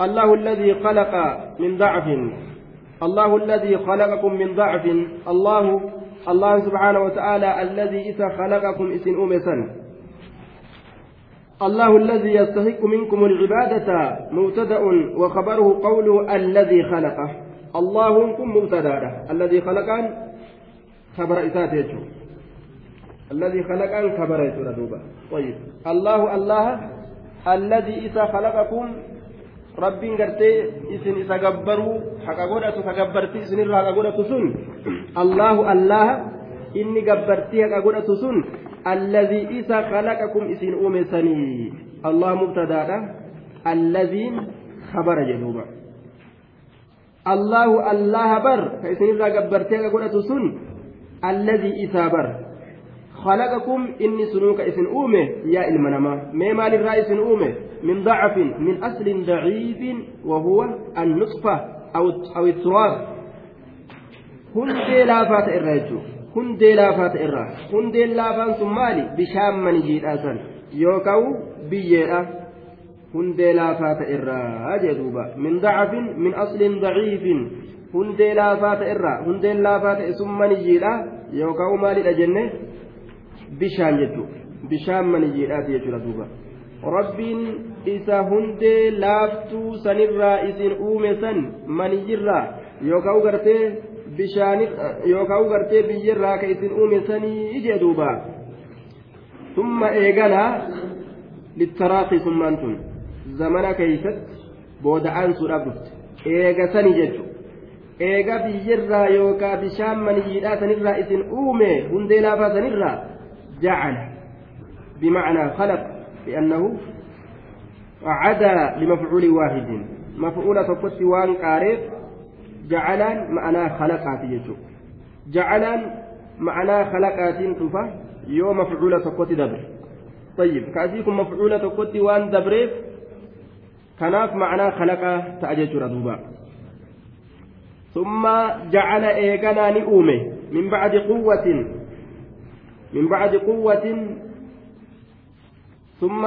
الله الذي خلق من ضعف. الله الذي خلقكم من ضعف. الله الله سبحانه وتعالى الذي إذا خلقكم إسن أمسا الله الذي يستحق منكم العبادة مبتدأ وخبره قوله الذي خلقه. الله كن مبتدأ. الذي خلقان خبر إساته الذي خلقان خبر إساته طيب. الله الله الذي إذا خلقكم rabbiin gartee isin isa gabbaruu haqa godhatu ka gabbartii isinirra haqa godhatu sun allahu allaha inni gabbartii haqa godhatu sun allazii isa khalaqakum isin uume sanii allah mubtadaadha allaziin khabara jedhuuba allahu allaha bar ka isinirraa gabbartii haqa godhatu sun allazii isaa bar خلقكم إني سنوك إسن أومه يا المنما ما مال الرئيس أومه؟ من ضعف من أصل ضعيف وهو النطفة أو أو التراب. هندي لا فات الرجو هندي لا فات الرا هندي لا فان ثمالي بشام من جيد أسن يوكاو بيئة. هندي لا فات الرا أجدوبا من ضعف من أصل ضعيف. هندي لا فات الرا هندي لا فات ثم نجيد يوكاو مالي الجنة bishaan jechuudha bishaan maniyyiidhaati jechuudha duuba. Rabbiin isa hundee laaftuu sanirraa isin uume san maniyyirraa yookaan gartee bishaanirra yookaan gartee biyyirraa ka isin uume sanii ije duuba. Summa eegalaa littaraaqii summaan tun. Zamana keeysatti booda'aan suudhaaf dhufte eega sanii jechuudha. eega biyyirraa yookaan bishaan manii maniyyiidhaa sanirraa isin uume hundee laafaa sanirraa jacala bimacnaa khalaqa لأنه عدا لمفعول واحد. مفعول تقص وان قارب جعلا معناه خلقات يجو. جعلا معناه خلقات تفا يوم مفعول تقص دبر. طيب كأسيكم مفعول تقص وان دبريف كناف معناه خلق تأجج ردوبا. ثم جعل إيقنا نؤومه من بعد قوة من بعد قوة ثم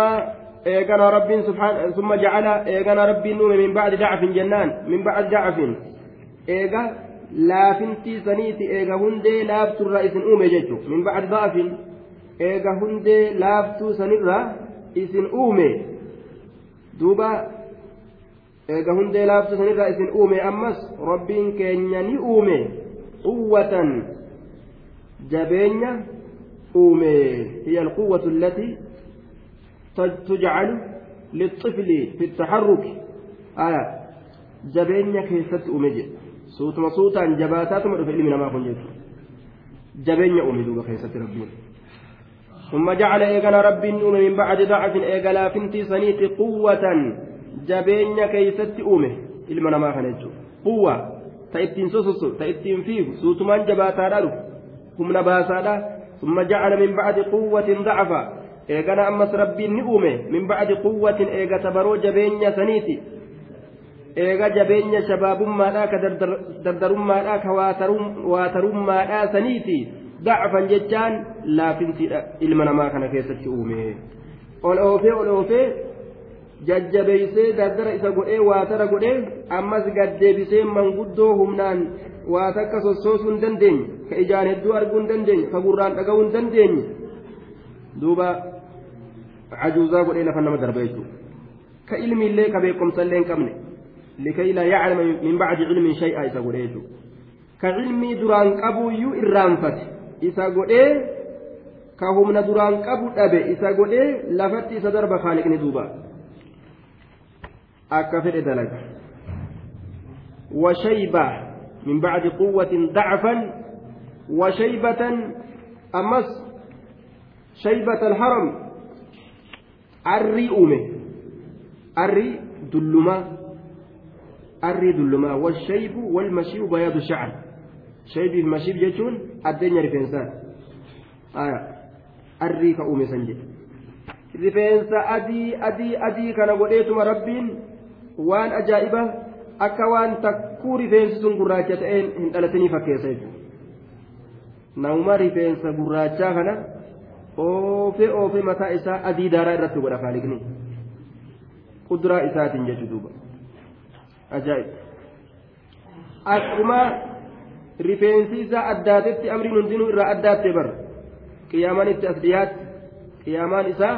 إيقنا رب سبحانه ثم جعل إيقنا ربي نوم من بعد ضعف جنان من بعد ضعف إيقا laafintii saniiti eega hundee laafturraa isin uume jechuun min bacdi da'afin eega hundee laaftuu sanirraa isin uume duuba eega hundee laaftuu sanirraa isin uume ammas rabbiin keenya ni uume quwwatan jabeenya uume hiya alquwwatu allatii تجعل للطفل في التحرك آية جبين كيست أمجد صوت مصوتا جباتات مدفع من ما كنت جبين أمي دوبا كيست ربين ثم جعل إيقنا رب النوم من بعد ضعف إيقلا فنتي سنيت قوة جبين كيست أمه إلما ما كنت قوة تأتين سوسوسو تأتين فيه صوتمان جباتا هم نباسا ثم جعل من بعد قوة ضعفا eegana ammas rabbiin ni uume min bacdi quwwatin eega tabaroo jabeenya saniiti eega jabeenya shabaabummaadhaa ka dardarummaadhaa ka waatarummaadhaa saniiti dacfan jechaan laafinsiidha ilma namaa kana keessatti uume ol oofee ol oofee jajjabeeysee dardara isa godhee waatara godhee ammas gaddeebisee manguddoo humnaan waa takka sossoosuu hin dandeenye ka ijaan hedduu arguu hin dandeenye ka gurraan dhaga'uu hin dandeenye duuba cajuuzaa godhee lafa nama darba jechuudha ka ilmi illee ka beekumsa illee hin qabne likay laa yaclama min bacdi cilmin shay'a isa godhee jechuudha ka ilmii duraan qabuyyuu irraanfate isa godhee ka humna duraan qabu dhabe isa godhee lafatti isa darba kaaliqni duuba akka fedhe dalaga وشيبة من بعد قوة ضعفا وشيبة أمس شيبة الحرم uume arrii dullumaa arrii dullumaa washaybu walmashiibu bayaadu shacar shaybiif mashiib jechuun addeenya rifeensaati arrii ka uume san jedhe rifeensa adii adii adii kana godheetuma rabbiin waan ajaa'iba akka waan takkuu rifeensi sun gurraacha ta'een hin dhalatanii fakkeessa jechuudha namuma rifeensa gurraachaa kana oofe oofe mataa isaa adii daaraa irratti godha faaliqni kuduraa isaatiin jechuudha duuba ajaa'iba akkuma rifeensi isaa addaatetti amriin hundinuu irraa addaattee bara qiyaamaan itti as dhiyaatti qiyaamaan isaa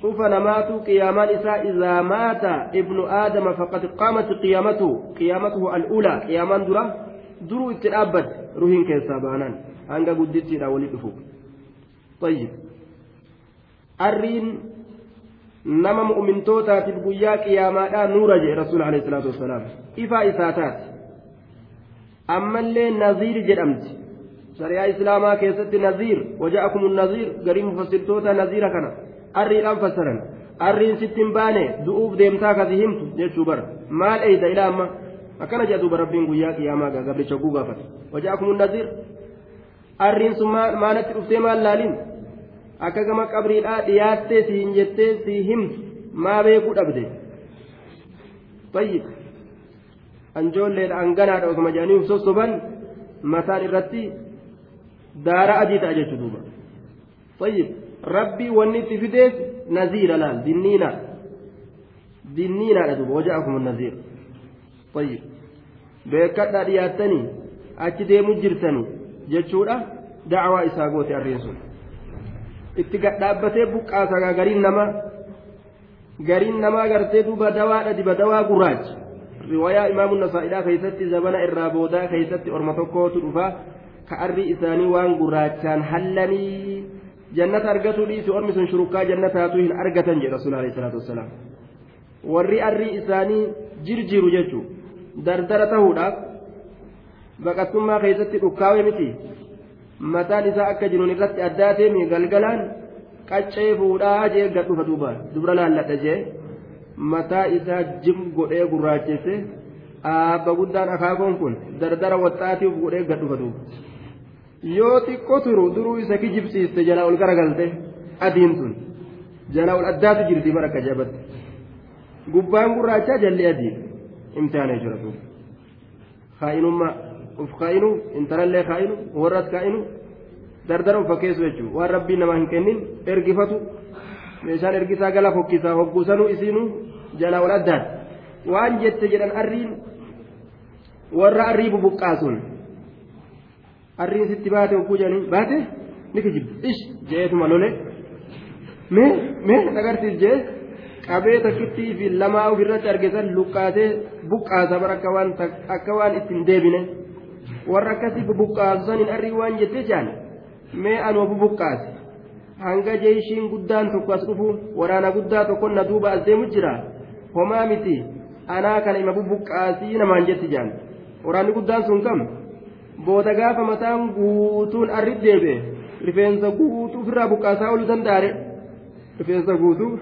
cufa namaatu qiyaamaan isaa idaa maata ibnu aadama faqad qaamat qiyaamatu qiyaamatuhu al'uulaa qiyaamaan dura duruu itti dhaabbate ruhiin keessaa baanaan hanga guddittiidha walii dhufu طيب arriin nama mu'mintootaatiif guyyaa qiyaamaadhaa nuura jedhe rasuul alayhi salaatu wassalaam ifaa isaa taate ammallee naziir jedhamti shari'aa islaamaa keessatti naziir waja'akum naziir garii mufassirtoota naziira kana arriidhaan fassaran arriin sitti hin baane du'uuf deemtaa kasi himtu jechuu bara. Maal eeyda? Ilaa amma. Akkana jedha duuba rabbiin guyyaa qiyaamaa gabricha oguu gaafate. Waja'akum naziir. Arriin sun maalatti dhuftee maal laaliin akka gama qabriidhaa dhiyaattee si hin jettee si himtu maa beekuu dhabde? Tayyib. Anjoolleedha anganaadha osuma jedhanii sossoban mataan irratti daara adii ta'a jechuu duuba. Tayyib rabbii wanni itti fideef naziira laal dinniina dinniinaadha duuba waja'akum naziir. Tayyib. Beekadhaa dhiyaattanii achi deemu jirtanii jechuudha dacwaa isaa goote arriin sun. Itti gadhaabbatee buqqaasagaa gariin namaa gariin namaa gartee duuba dawaadha diba dawaa gurraacha riwaayaa imaamu nasaa'idhaa keessatti zabana irraa boodaa keessatti orma tokkootu dhufaa ka arri isaanii waan gurraachaan hallanii jannata argatuu dhiisi ormi sun shurukkaa jannataatu hin argatan jedha rasuul alayhi salaatu wassalaam warri arrii isaanii jirjiru jechuu dardara tahuudhaaf baqattummaa keessatti dhukkaawee miti mataan isaa akka jiruun irratti addaateemi galgalaan qaccee fuudhaa jee gad dhufa duuba dubra laalladha jee mataa isaa jim godhee gurraachesse aabba guddaan akaakoon kun dardara waxxaatiif godhee gad dhufa duuba yoo xiqqoo turu duruu isa kijibsiiste jalaa ol garagalte adiin tun jalaa ol addaatu jirti bara akka jabatte gubbaan gurraachaa jalli adii. Imtihaana jechuudha duuba kaa'inummaa uf kaa'inu intalallee kaa'inu warras kaa'inu dardara uf fakkeessu jechuudha. Waan rabbiin namaa hin kennin ergifatu meeshaan ergisaa gala fokkisaa hogguusanuu isiinuu jalaa ol addaati. Waan jette jedhan arriin warra arrii bubuqqaasuun arriin sitti baate hogguu jedhanii baate ni kijibbe ish jeetuma lole. Mee mee agarsiis jee qabee takkittii fi lamaa ofirratti argisan luqqaatee buqqaasa bara akka waan akka waan ittiin deebine. Warra akkasii bubuqqaasu saniin arrii waan jettee jaan mee anuma bubuqqaase hanga jeeshiin guddaan tokko as dhufu waraana guddaa tokko na duuba as deemu jira. Homaa miti. Anaa kana ima bubuqqaasii namaan jetti jaan waraanni guddaan sun kam booda gaafa mataan guutuun arrit deebe rifeensa guutuu ofirraa buqqaasaa ooluu danda'are rifeensa guutuu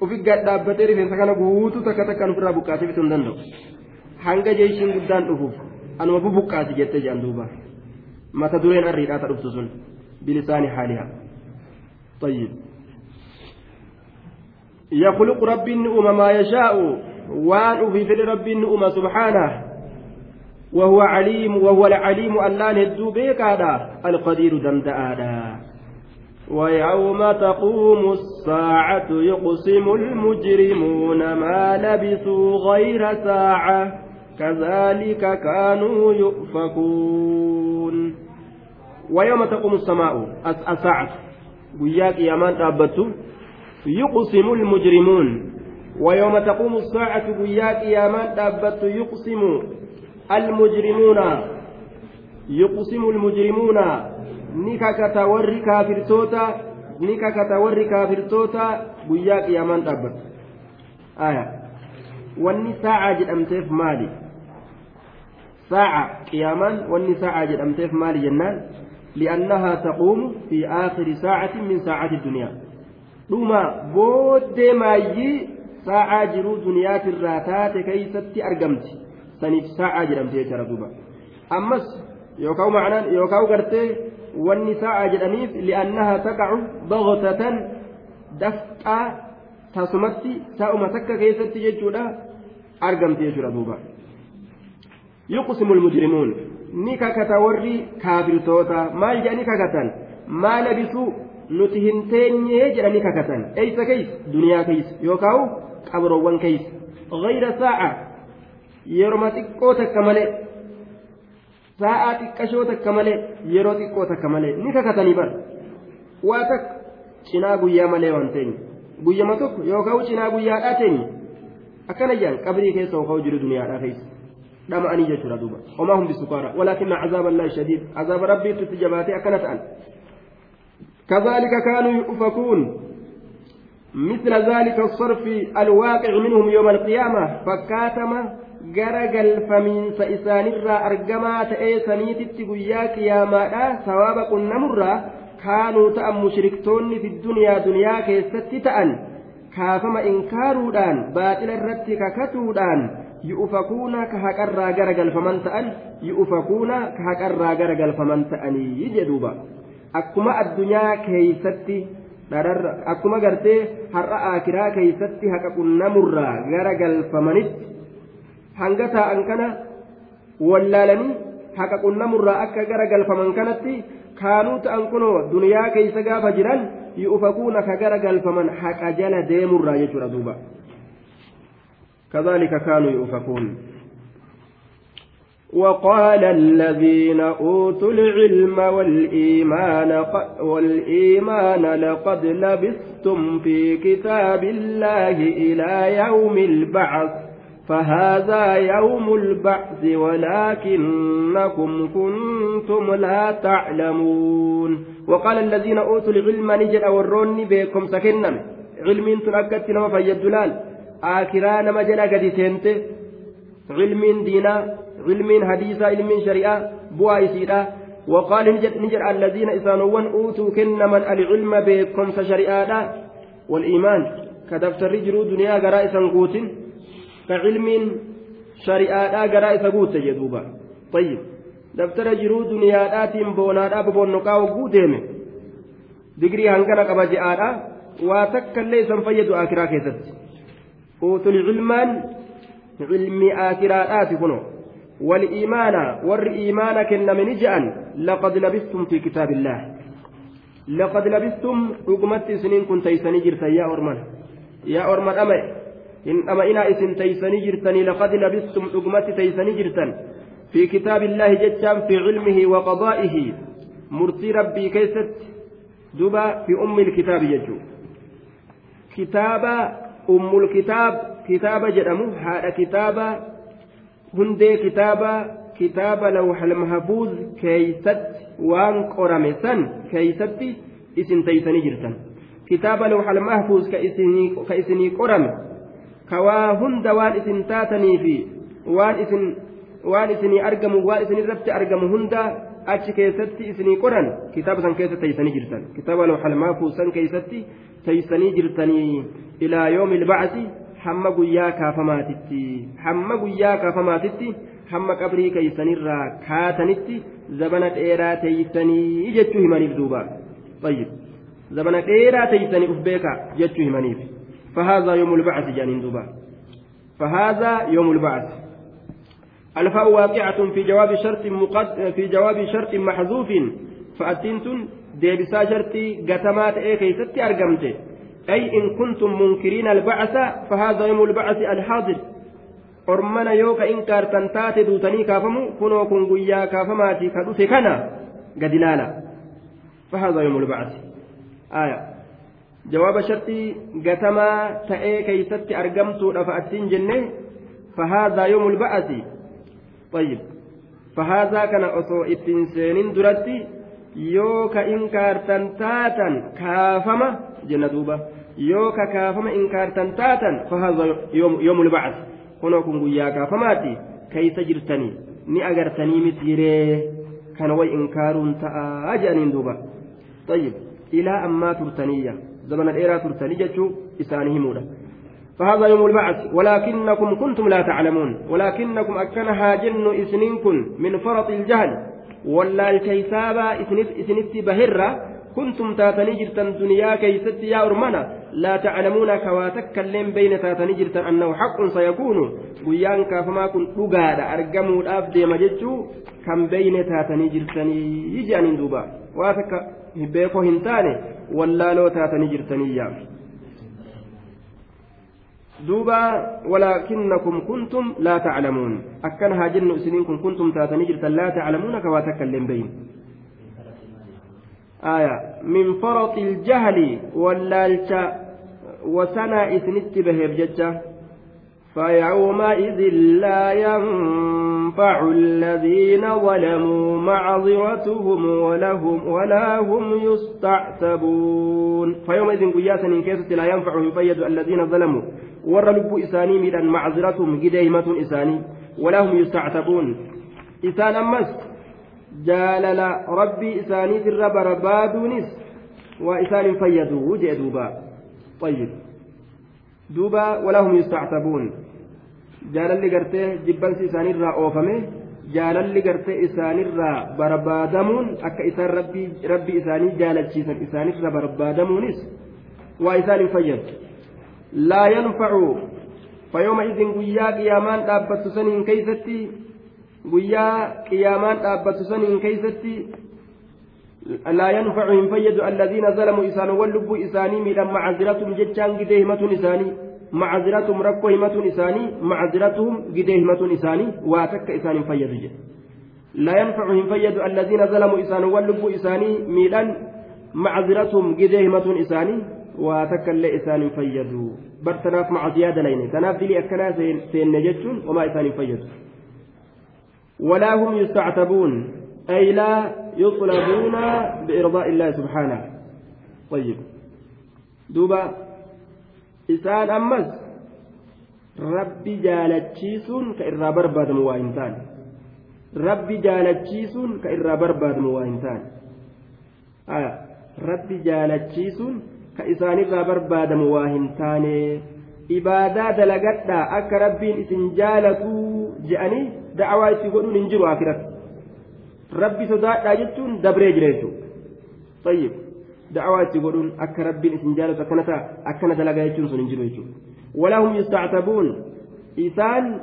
ofi gadhaabbatee rifeensa kana guutuu takka takkaan ofirraa buqqaasee bituu hin danda'u hanga jeeshiin guddaan dhufuuf anuma bubuqqaasi jettee jaan duuba mata dureen arriidhaa ta dhuftu sun bilisaani haalihaa طيب يخلق ربي النؤم ما يشاء في فعل ربي النؤم سبحانه وهو عليم وهو العليم اللان الدوبيك هذا القدير دمدآدا. ويوم تقوم الساعة يقسم المجرمون ما لبثوا غير ساعة كذلك كانوا يؤفكون. ويوم تقوم السماء الساعة guyyaa qiyaamaan dhaabbattu yuqsimu lmujrimuun ويوم تقوم الساعة قياك يا من دابت يقسم المجرمون يقسم المجرمون نكاكا وري كافرتوتا نكاكا وري كافرتوتا قياك يا من دابت آية wanni saacaa jedhamteef maali saaca qiyaamaan wanni saacaa jedhamteef maali jennaan لأنها تقوم في آخر ساعة من ساعات الدنيا دوما بود مايي saacaa jiruu duniyaatirraa taate keeysatti argamti saniif saacaa jedhamte jechaadha duuba ammas yookaan macnaan yookaan gartee wanni saacaa jedhaniif li'annaha taqacu baqotatan dafqaa tasumatti sa'uma takka keessatti jechuudha argamti jechuudha duuba yuqsimu lmujrimuun ni kakata warri kaafirtoota maal jedhani kakatan maa labisuu nuti hin teenyee jedhanii kakatan eeysa keeysa duniyaa keeysa yookaan qabroowwan keeysa gayra saaca yeroma xiqqoo takka malee sa'aa xiqqashoo takka malee yeroo xiqqoo takka malee ni kakatanii bara waa takka cinaa guyyaa malee waan teenye guyyama tokko yookaan cinaa guyyaadhaa teenye akkana jedhan qabrii keessa yookaan jiru duniyaadhaa keessa dhama'anii jechuudha duuba homaa hundi sukaara walaakinna cazaaba allaahi shadiid cazaaba rabbiitti itti jabaatee akkana ta'an كذلك كانوا يؤفكون مثل ذلك الصرف الواقع منهم يوم القيامة فكاتما جرجل فمن سإسان الرا أرجما تأيسني تتقويا قياما ثواب قلنا مرة كانوا تأم مشركتون في الدنيا دنيا كيست تأن كافما إنكارودان باطل الرد ككتودان يؤفكون كهكرا جرجل فمن تأن يؤفكون كهكرا جرجل فمن تأني يجدوبا akkuma addunyaa keeysatti dhararra akkuma gartee har'a akiraa keessatti haqa qunnamurraa gara galfamanitti hanga taa'an kana wallaalanii haqa qunnamurraa akka gara galfaman kanatti kaanuu ta'an kunoo duniyaa keessa gaafa jiran yu'ufakuuna ka gara galfaman haqa jala deemurraa jechuudha duuba. Kadhalika kaanuu yu'ufakuun. وقال الذين أوتوا العلم والإيمان, والإيمان لقد لبثتم في كتاب الله إلى يوم البعث فهذا يوم البعث ولكنكم كنتم لا تعلمون. وقال الذين أوتوا العلم نجد أوروني بكم سكنا علم تنكت نما فيدلال آكران مجل قد سنت علم دينا علم حديثا علم شريعة بوايسيدا وقال نجر الذين إسانوان أوتوا كنما العلم بكم شريعة والإيمان كدفتر جرو دنيا قراء سنقوت كعلم شريعة قراء سقوت جدوبا طيب دفتر جرو دنيا آتين بونا أبو نقاو قودهم دقري هنكنا قبجاء واتك ليس فيد آكرا كيست أوتوا العلمان علم آكرات كنو والإيمان ور إيمان كن من جأن لقد لبستم في كتاب الله. لقد لبستم رقمت سنين كنت تيسني يا أرمان يا أرمان أما إن أما إنا إسن تيسني جرتني لقد لبستم رقمت تيسني جرتا في كتاب الله جتام في علمه وقضائه. مرتي ربي كيست دبا في أم الكتاب يجو. كتاب أم الكتاب كتاب جرمه هذا كتاب hundee kitaaba kitaaba lawxal mahfuuz keeysatti waan qorame san keeysatti isin teeysanii jirtan kitaaba lawxal mahfuuz ka isinii qorame ka waa hunda waan isin taatanii fi waan isin waan isinii argamu waan isin irratti argamu hunda achi keessatti isinii qoran kitaaba san keessa teeysanii jirtan kitaaba lawxal mahfuuz san keeysatti teeysanii jirtanii ilaa yoomi ilbacsi hamma guyyaa kaafamaatitti hamma guyyaa kaafamaatitti hamma qabrii keeysanirraa kaatanitti zabana dheeraa teeysanii jechuu himaniif duuba. طيب زمن ديرا تيسني أفبيكا جتشو همانيف فهذا يوم البعث جانين دوبا فهذا يوم البعث الفاء واقعة في جواب شرط مقد في جواب شرط محذوف فأتنتن ديبسا شرطي قتمات إيه كيستي أرقمتي أي إن كنتم منكرين البعث فهذا يوم البعث الحاضر. inkaartan taate duutanii kaafamu kunoo kun guyyaa kaafamaati ka dhufe kana gadi laala فهذا يوم البعث. آية. جواب شرطي قتما تأي كيست أرقمت رفعتين جنة فهذا يوم البعث. طيب. فهذا كان أصو إتنسين درتي يو كإنكارتن تاتا كافما جنة دوبة. Yoo ka kaafama inkaartan taatan fahaza yoomul bacas kunoo kun guyyaa kaafamaati keeysa jirtanii ni agartanii mitiiree kana way inkaaruun ta'a jedhaniin duuba طيب ammaa turtaniyya zamana dheeraa turtanii jechuu isaanii himuudha فهذا يوم البعث ولكنكم كنتم لا تعلمون ولكنكم أكنها جن إسنينكم من فرط الجهل ولا الكيسابة إسنت بهرة كنتم تاتني جرتن دنيا كيست يا أرمنا لا تعلمون كواتك اللين بين تاتني جرتن أنه حق سيكون. ويان كافما كن أقاد أرقموا الأفدي مججو كم بين تاتني جرتني. يجانين دوبا. واتك هبيكو هنتاني. ولا لو تاتني جرتني laa taclamuun akkanahaa jennu isiniin kun kuntum taatanii jirtan laa taclamuuna ka waa takka illeen beyin آية. من فرط الجهل واللالشة وسنا إثنت به بججة فيومئذ لا ينفع الذين ظلموا معذرتهم ولهم ولا هم يستعتبون فيومئذ قياسا كيست لا ينفع يفيد الذين ظلموا isaanii miidhan macziratum gidee himatuun isaanii walaa hum yustactabuun isaan ammas jaalala rabbii isaaniitirra barbaaduunis waa isaan hin fayyadu jee duuba طيب duuba walaa hum yustactabuun jaalalli gartee jibbansi isaanirraa oofame jaalalli gartee isaanirraa barbaadamuun akka isaan rabbii isaanii jaalachiisan isaanirra barbaadamuunis waa isaan hin fayyadu laa yanfacu fayooma isin guyyaa qiyaamaan dhaabbattu saniin keeysatti guyyaa qiyaamaan dhaabbattu saniin keeysatti isaanowwan lubbuu isaanii miidhan macaziratum jechaan gidee himatuun isaanii macaziratum rakkoo himatuun isaanii macaziratuhum gidee himatuun isaanii waa takka isaan hin fayyadu jedhe لا ينفع هم فيد الذين ظلموا إسان ولبوا إساني ميلان معذرتهم قديهمة إساني isaan hin fayyadu bar tanaaf macasiyaa dalayne tanaaf dilii akkanaa seenne jechuun homaa isaan hin fayyadu ولا هم يستعتبون أي لا يطلبون بإرضاء الله سبحانه طيب دوبا إسان أمس ربي جالتشيسون كإرى برباد مواهنتان ربي جالتشيسون كإرى برباد مواهنتان آه ربي جالتشيسون ka isaanirraa barbaadamu waa hin taane ibaadaa dalagadhaa akka rabbiin isin jaalatuu je'anii da'awaa itti godhuun hin jiru akiratti rabbi sodaadhaa jechuun dabree jira jechuudha tayyib. Da'awaa itti godhuun akka rabbiin isin jaalatu akkana ta'a akkana dalagaa jechuun sun hin jiru jechuudha. Walaahum yistactabuun isaan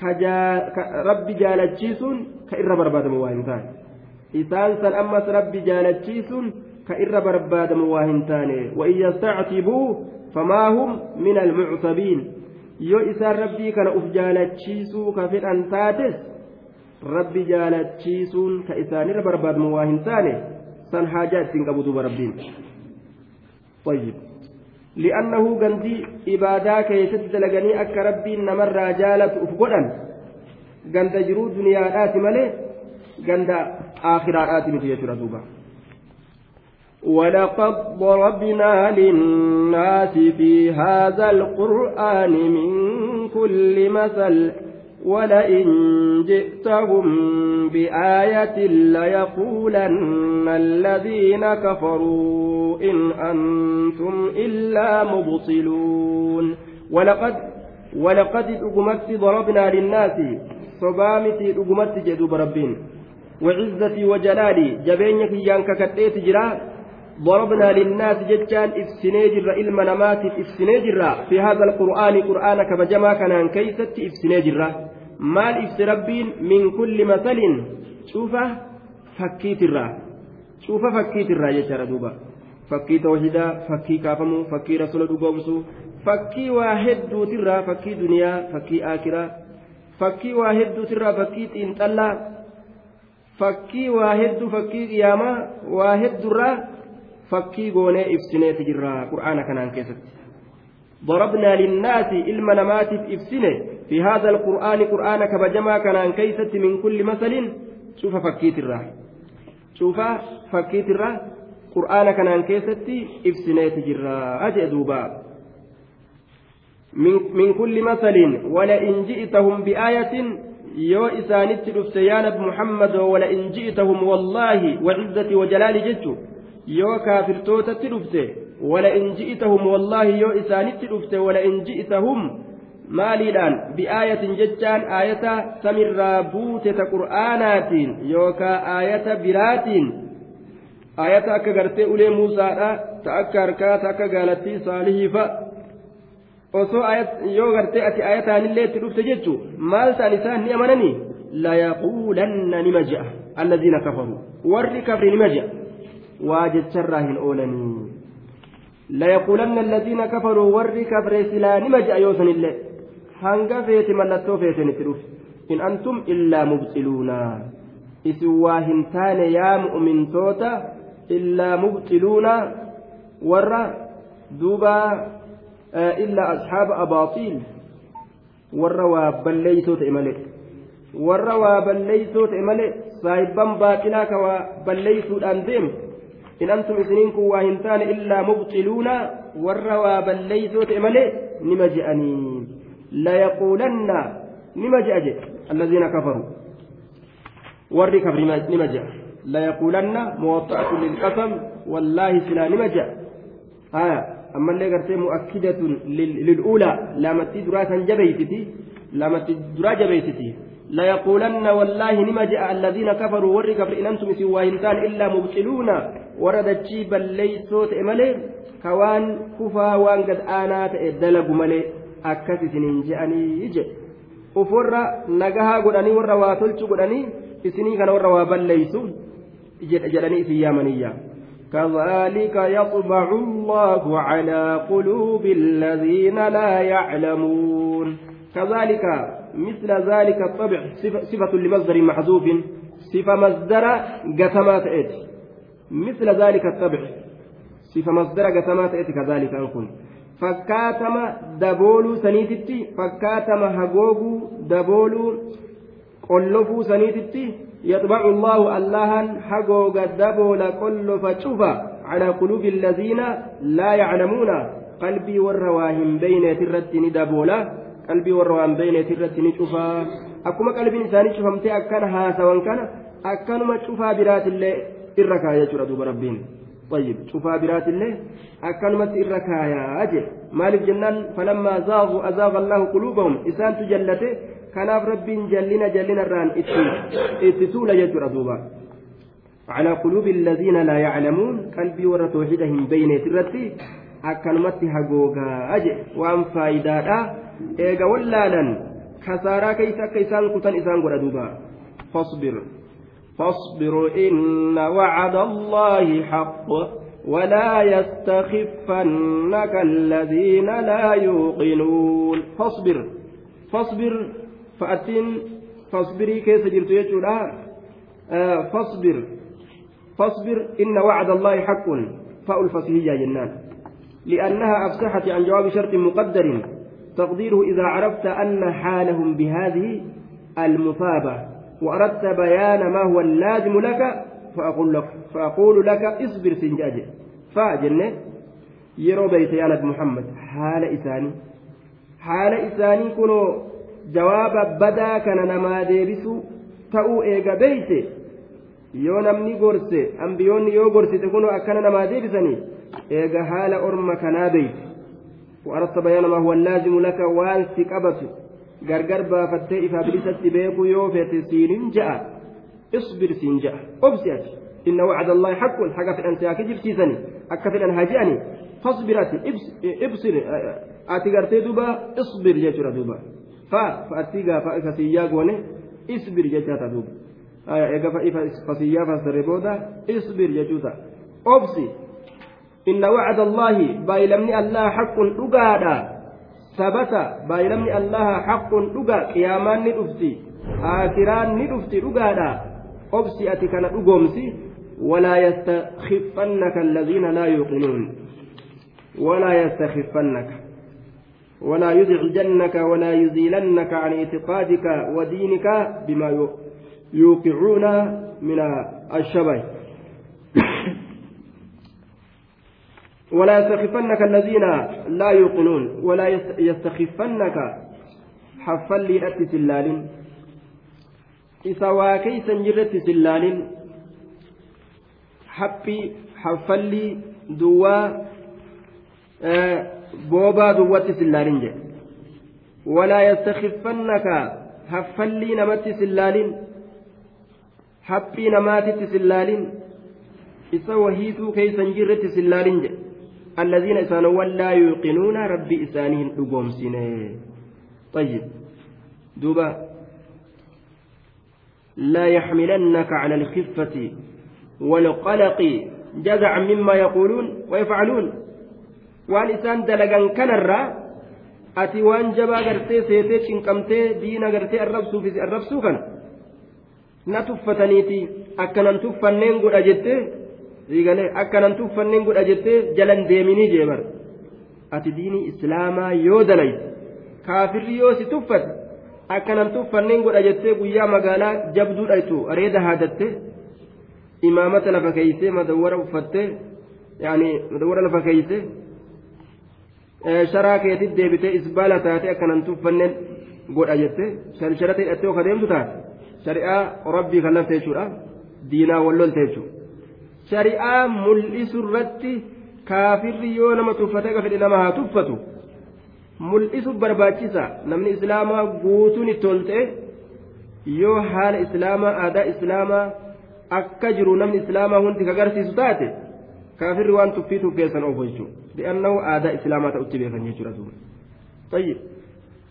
rabbi jaalachiisuun ka irra barbaadamu waa hin taane. Isaan san ammas rabbi jaalachiisuun ka irra barbaadamu waa hin taane. Wa'in yastactibuu famaahum min almuctabiin yoo isaan rabbii kana uf jaalachiisuu ka fedhan taates أف جالتشيسو كفر أن تاتس ربي جالتشيسون كإسان برباد مواهنتان سن حاجات تنقبضوا بربين طيب لأنه قندي إبادا كيست دلقني أك ربي نمر جالت أفقدا قند جرو دنيا آت ملي قند آخرات متي يشرى دوبا ولقد ضربنا للناس في هذا القرآن من كل مثل ولئن جئتهم بآية ليقولن الذين كفروا إن أنتم إلا مبطلون. ولقد ولقد أقمت ضربنا للناس صبامتي أقمت جدوب ربين. وعزتي وجلالي جبينك يانك كتيت جرا. ضربنا للناس جتان إفسنيجر إلما نمات إفسنيجر في هذا القرآن قرآن كبجما كان كيست إفسنيجر إفس ربين من كل مثل شوف فكيت الرا شوف فكيت الرا يجرى دوبا فكي توحيدا فكي كافمو فكي رسول دوبومسو فكي واحد دوترا فكي دنيا فكي آكرا فكي واحد دوترا فكي تنطلا فكي واحد فكي قيامة واحد درا fakkii goonee ibsineeti jirra qur'aana kanaan keessatti. ضربنا للناس إلما نماتف إفسنة في هذا القرآن قرآن كبجما كان كيست من كل مثل شوف فكيت الراه شوف فكيت الراه قرآن كان كيست إفسنة تجرا أجئ دوبا. من, من كل مثل ولئن جئتهم بآية يو إسانت رفسيان محمد ولئن جئتهم والله وعزتي وجلال جدت kaafirtootatti dhufte wala in ji'itahum wallaahi yoo isaanitti dhufte wala in ji'itahum maaliidhaan bi'aayatin jechaan aayata samirraa buute ta qur'aanaatiin yookaa aayata biraatiin aayata akka gartee ulee muusaadha ta akka harkaa ta akka gaalattii saalihiifa. Osoo yoo gartee ati aayataanillee itti dhufte jechu maal ta'an isaan ni amananii? Layaquulanna nima je'a alladiina kafaruu. Warri kafri nima je'a waa jecharraa hin oolanii. Layaquulanna alladiina kafaruu warri kafre silaa nima je'a yoo sanillee hanga feete mallattoo feeten itti dhufe in antum illaa mubxiluuna isin waa hin taane yaa mu'mintoota illaa mubxiluuna warra duuba illaa asxaaba abaaxiil warra waa balleeysoo ta'e malee warra waa balleeysoo ta'e malee saahibban baaqilaa ka waa balleeysuudhaan deemu in antum isiniin kun waa hin taane illaa mubxiluuna warra waa balleeysoo ta'e malee nima je'anii jedhe allaziina kafaruu warri kafri nima je'a layaquulanna muwaxa'atu lilqasam wallaahi silaa nima je'a haya ammallee gartee mu'akkidatun lil'uulaa laamattii duraa kan jabeeysiti laamattii duraa jabeeysiti ليقولن والله نما جاء الذين كفروا ور كفر إن أنتم سوى إلا مبطلون وردتشي بل ليسوت إمالي كوان كفا وان قد آنات إدلق مالي أكس سنين جاءني يجي أفر نجاها قدني ور واتلت قدني إسني كان ور وبل ليسو جدني في يمنية كذلك يطبع الله على قلوب الذين لا يعلمون كذلك مثل ذلك الطبع صفة, صفة لمصدر محذوف صفة مصدر قسمات إيت مثل ذلك الطبع صفة مصدر قسمات إيت كذلك أنكم فكاتم دبول سنيتتي فكاتم هجوج دبول قلفو سنيتتي يطبع الله اللهن حجوج دبول قلف شوفا على قلوب الذين لا يعلمون قلبي والرواهم بين ترت دبولا qalbii warra waan beeyneeti irratti ni cufaa akkuma qalbiin isaanii cufamtee akkana haasawan kana akkanuma cufaa biraatillee irra kaaya jechuudha duuba rabbiin طيب شوفها برات الله أكلمت الركايا أجل مالك جنان فلما زاغوا أزاغ الله قلوبهم إسان تجلته كان رب جلنا جلنا الران اتسول يجر دوبا على قلوب الذين لا يعلمون قلبي ور توحيدهم بين ترتي أكلمت هجوغا أجل وأن eega wallaalan kasaaraa keeysa akka isaan kutan isaan godha duuba fasbir فاصبر إن وعد الله حق ولا يستخفنك الذين لا يوقنون. فاصبر فاصبر فأتين فاصبري كيف جرت يجولا آه فاصبر فاصبر إن وعد الله حق. فألفته يا جنان. لأنها أفسحت عن جواب شرط مقدر تقديره إذا عرفت أن حالهم بهذه المثابة. وأردت بيان ما هو اللازم لك فأقول لك فأقول لك اصبر سنجاج فأجنة يرو بيت يا محمد حال إساني. حال إساني كنوا جواب بدا كان نما ديبسو ta'uu eega beeyte yoo namni gorse ambiyoonni yoo gorsite kunoo akkana namaa deebisanii eega haala orma kanaa beeyte وأردت بيان ما هو اللازم لك وان سكبت غرغر بافتي إفا بلست بيكو يوفيت سين جاء اصبر سين جاء أبسيت إن وعد الله حق حق في أنت أكجب سيسني أكفل أن هاجعني فاصبر ابصر أتي دوبا اصبر جاتر دوبا فا فأتيغا فأسياغ وني اصبر جاتر دوبا آية إيغا فأسيا فسر بودا اصبر جاتر أبسي إن وعد الله بايلمني الله ثبت بايلمني الله حق دغا قيامان ندفتي آخران ندفتي دغادا أبسي أتي كان دغومسي ولا يستخفنك الذين لا يوقنون. ولا يستخفنك. ولا يزعجنك ولا يزيلنك عن اعتقادك ودينك بما يوقعون من الشبه. ولا يستخفنك الذين لا يوقنون ولا يستخفنك حفلي أتي سلال إذا واكيسا جرت سلال حبي duwwaa boobaa duwwatti sillaalin jedhe walaa yastakiffannaka haffallii namatti sillaalin haphii namaatitti sillaalin isa wahiituu keeysan jirretti sillaalin jedhe الذين إسانوا لا يوقنون ربي إسانهم أقوم سنة طيب دوبا لا يحملنك على الخفة والقلق جزعا مما يقولون ويفعلون وان إسان دلقا كنرا ati waan jabaa gartee seetee cinqamtee diina gartee arrabsuuf arrabsuu kana na tuffataniiti akkanan tuffanneen godha jettee siigalee akkanan tuffanneen godha jettee jalan deeminii jeebar ati diinii islaamaa yoo dalayte kaafirri yoo si tuffate akkanan tuffanneen godha jettee guyyaa magaalaa jabduu dhaytu areeda haadatte imaamata lafa keeysee madawwara uffattee yaani madawwara lafa keeysee sharaa keetit deebitee isbaala taate akkanan tuffanneen godha jette sharsharatii hidhattee oka deemtu taate shari'aa rabbii kan lafte jechuudha diinaa wallolte jechuudha shari'aa mul'isu irratti kaafirri yoo nama tuffatee ka fedhe nama haa tuffatu. Mul'isu barbaachisa. Namni islaamaa guutuun itti yoo haala islaamaa aadaa islaamaa akka jiru namni islaamaa hundi ka agarsiisu taate kaafirri waan tuffii tuffeessan oofu jechuudha. Li'annahu aadaa islaamaa ta'utti beekan jechuudha duuba tayyib.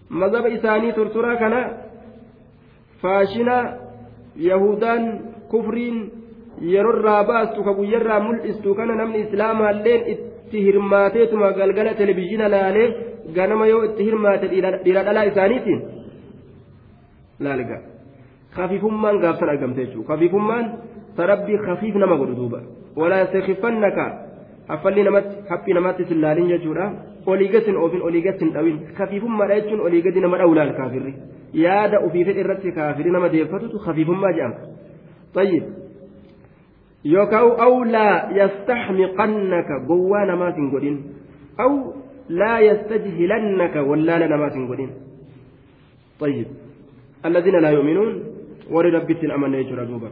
Mazhaba isaanii tortoraa kana faashina yahudaan kufriin yerorraa baastu ka guyyarraa mul'istu kana namni islaamaalleen itti hirmaateetuma galgala televizhiina laalee ganama yoo itti hirmaate dhiira dhalaa isaaniitiin laalga kafiifummaan gaafsan argamte jechuudha kafiifummaan tarabbii kafiif nama godhu duuba walaa yastakhifannaka haffalli namatti haphii namatti sillaalin jechuudha olii gasin oofin olii gasin dhawin kafiifummaadha jechuun olii gadi nama dha'u laal kaafirri yaada ofii fedhe irratti kaafirri nama deeffatutu kafiifummaa jedhama yookaan aw laa yastaxmiqannaka gowwaa namaas hin godhin aw laa yastajhilannaka wallaala namaas hin godhin طيب الذين لا يؤمنون ولربهم أمن يجرى دوبا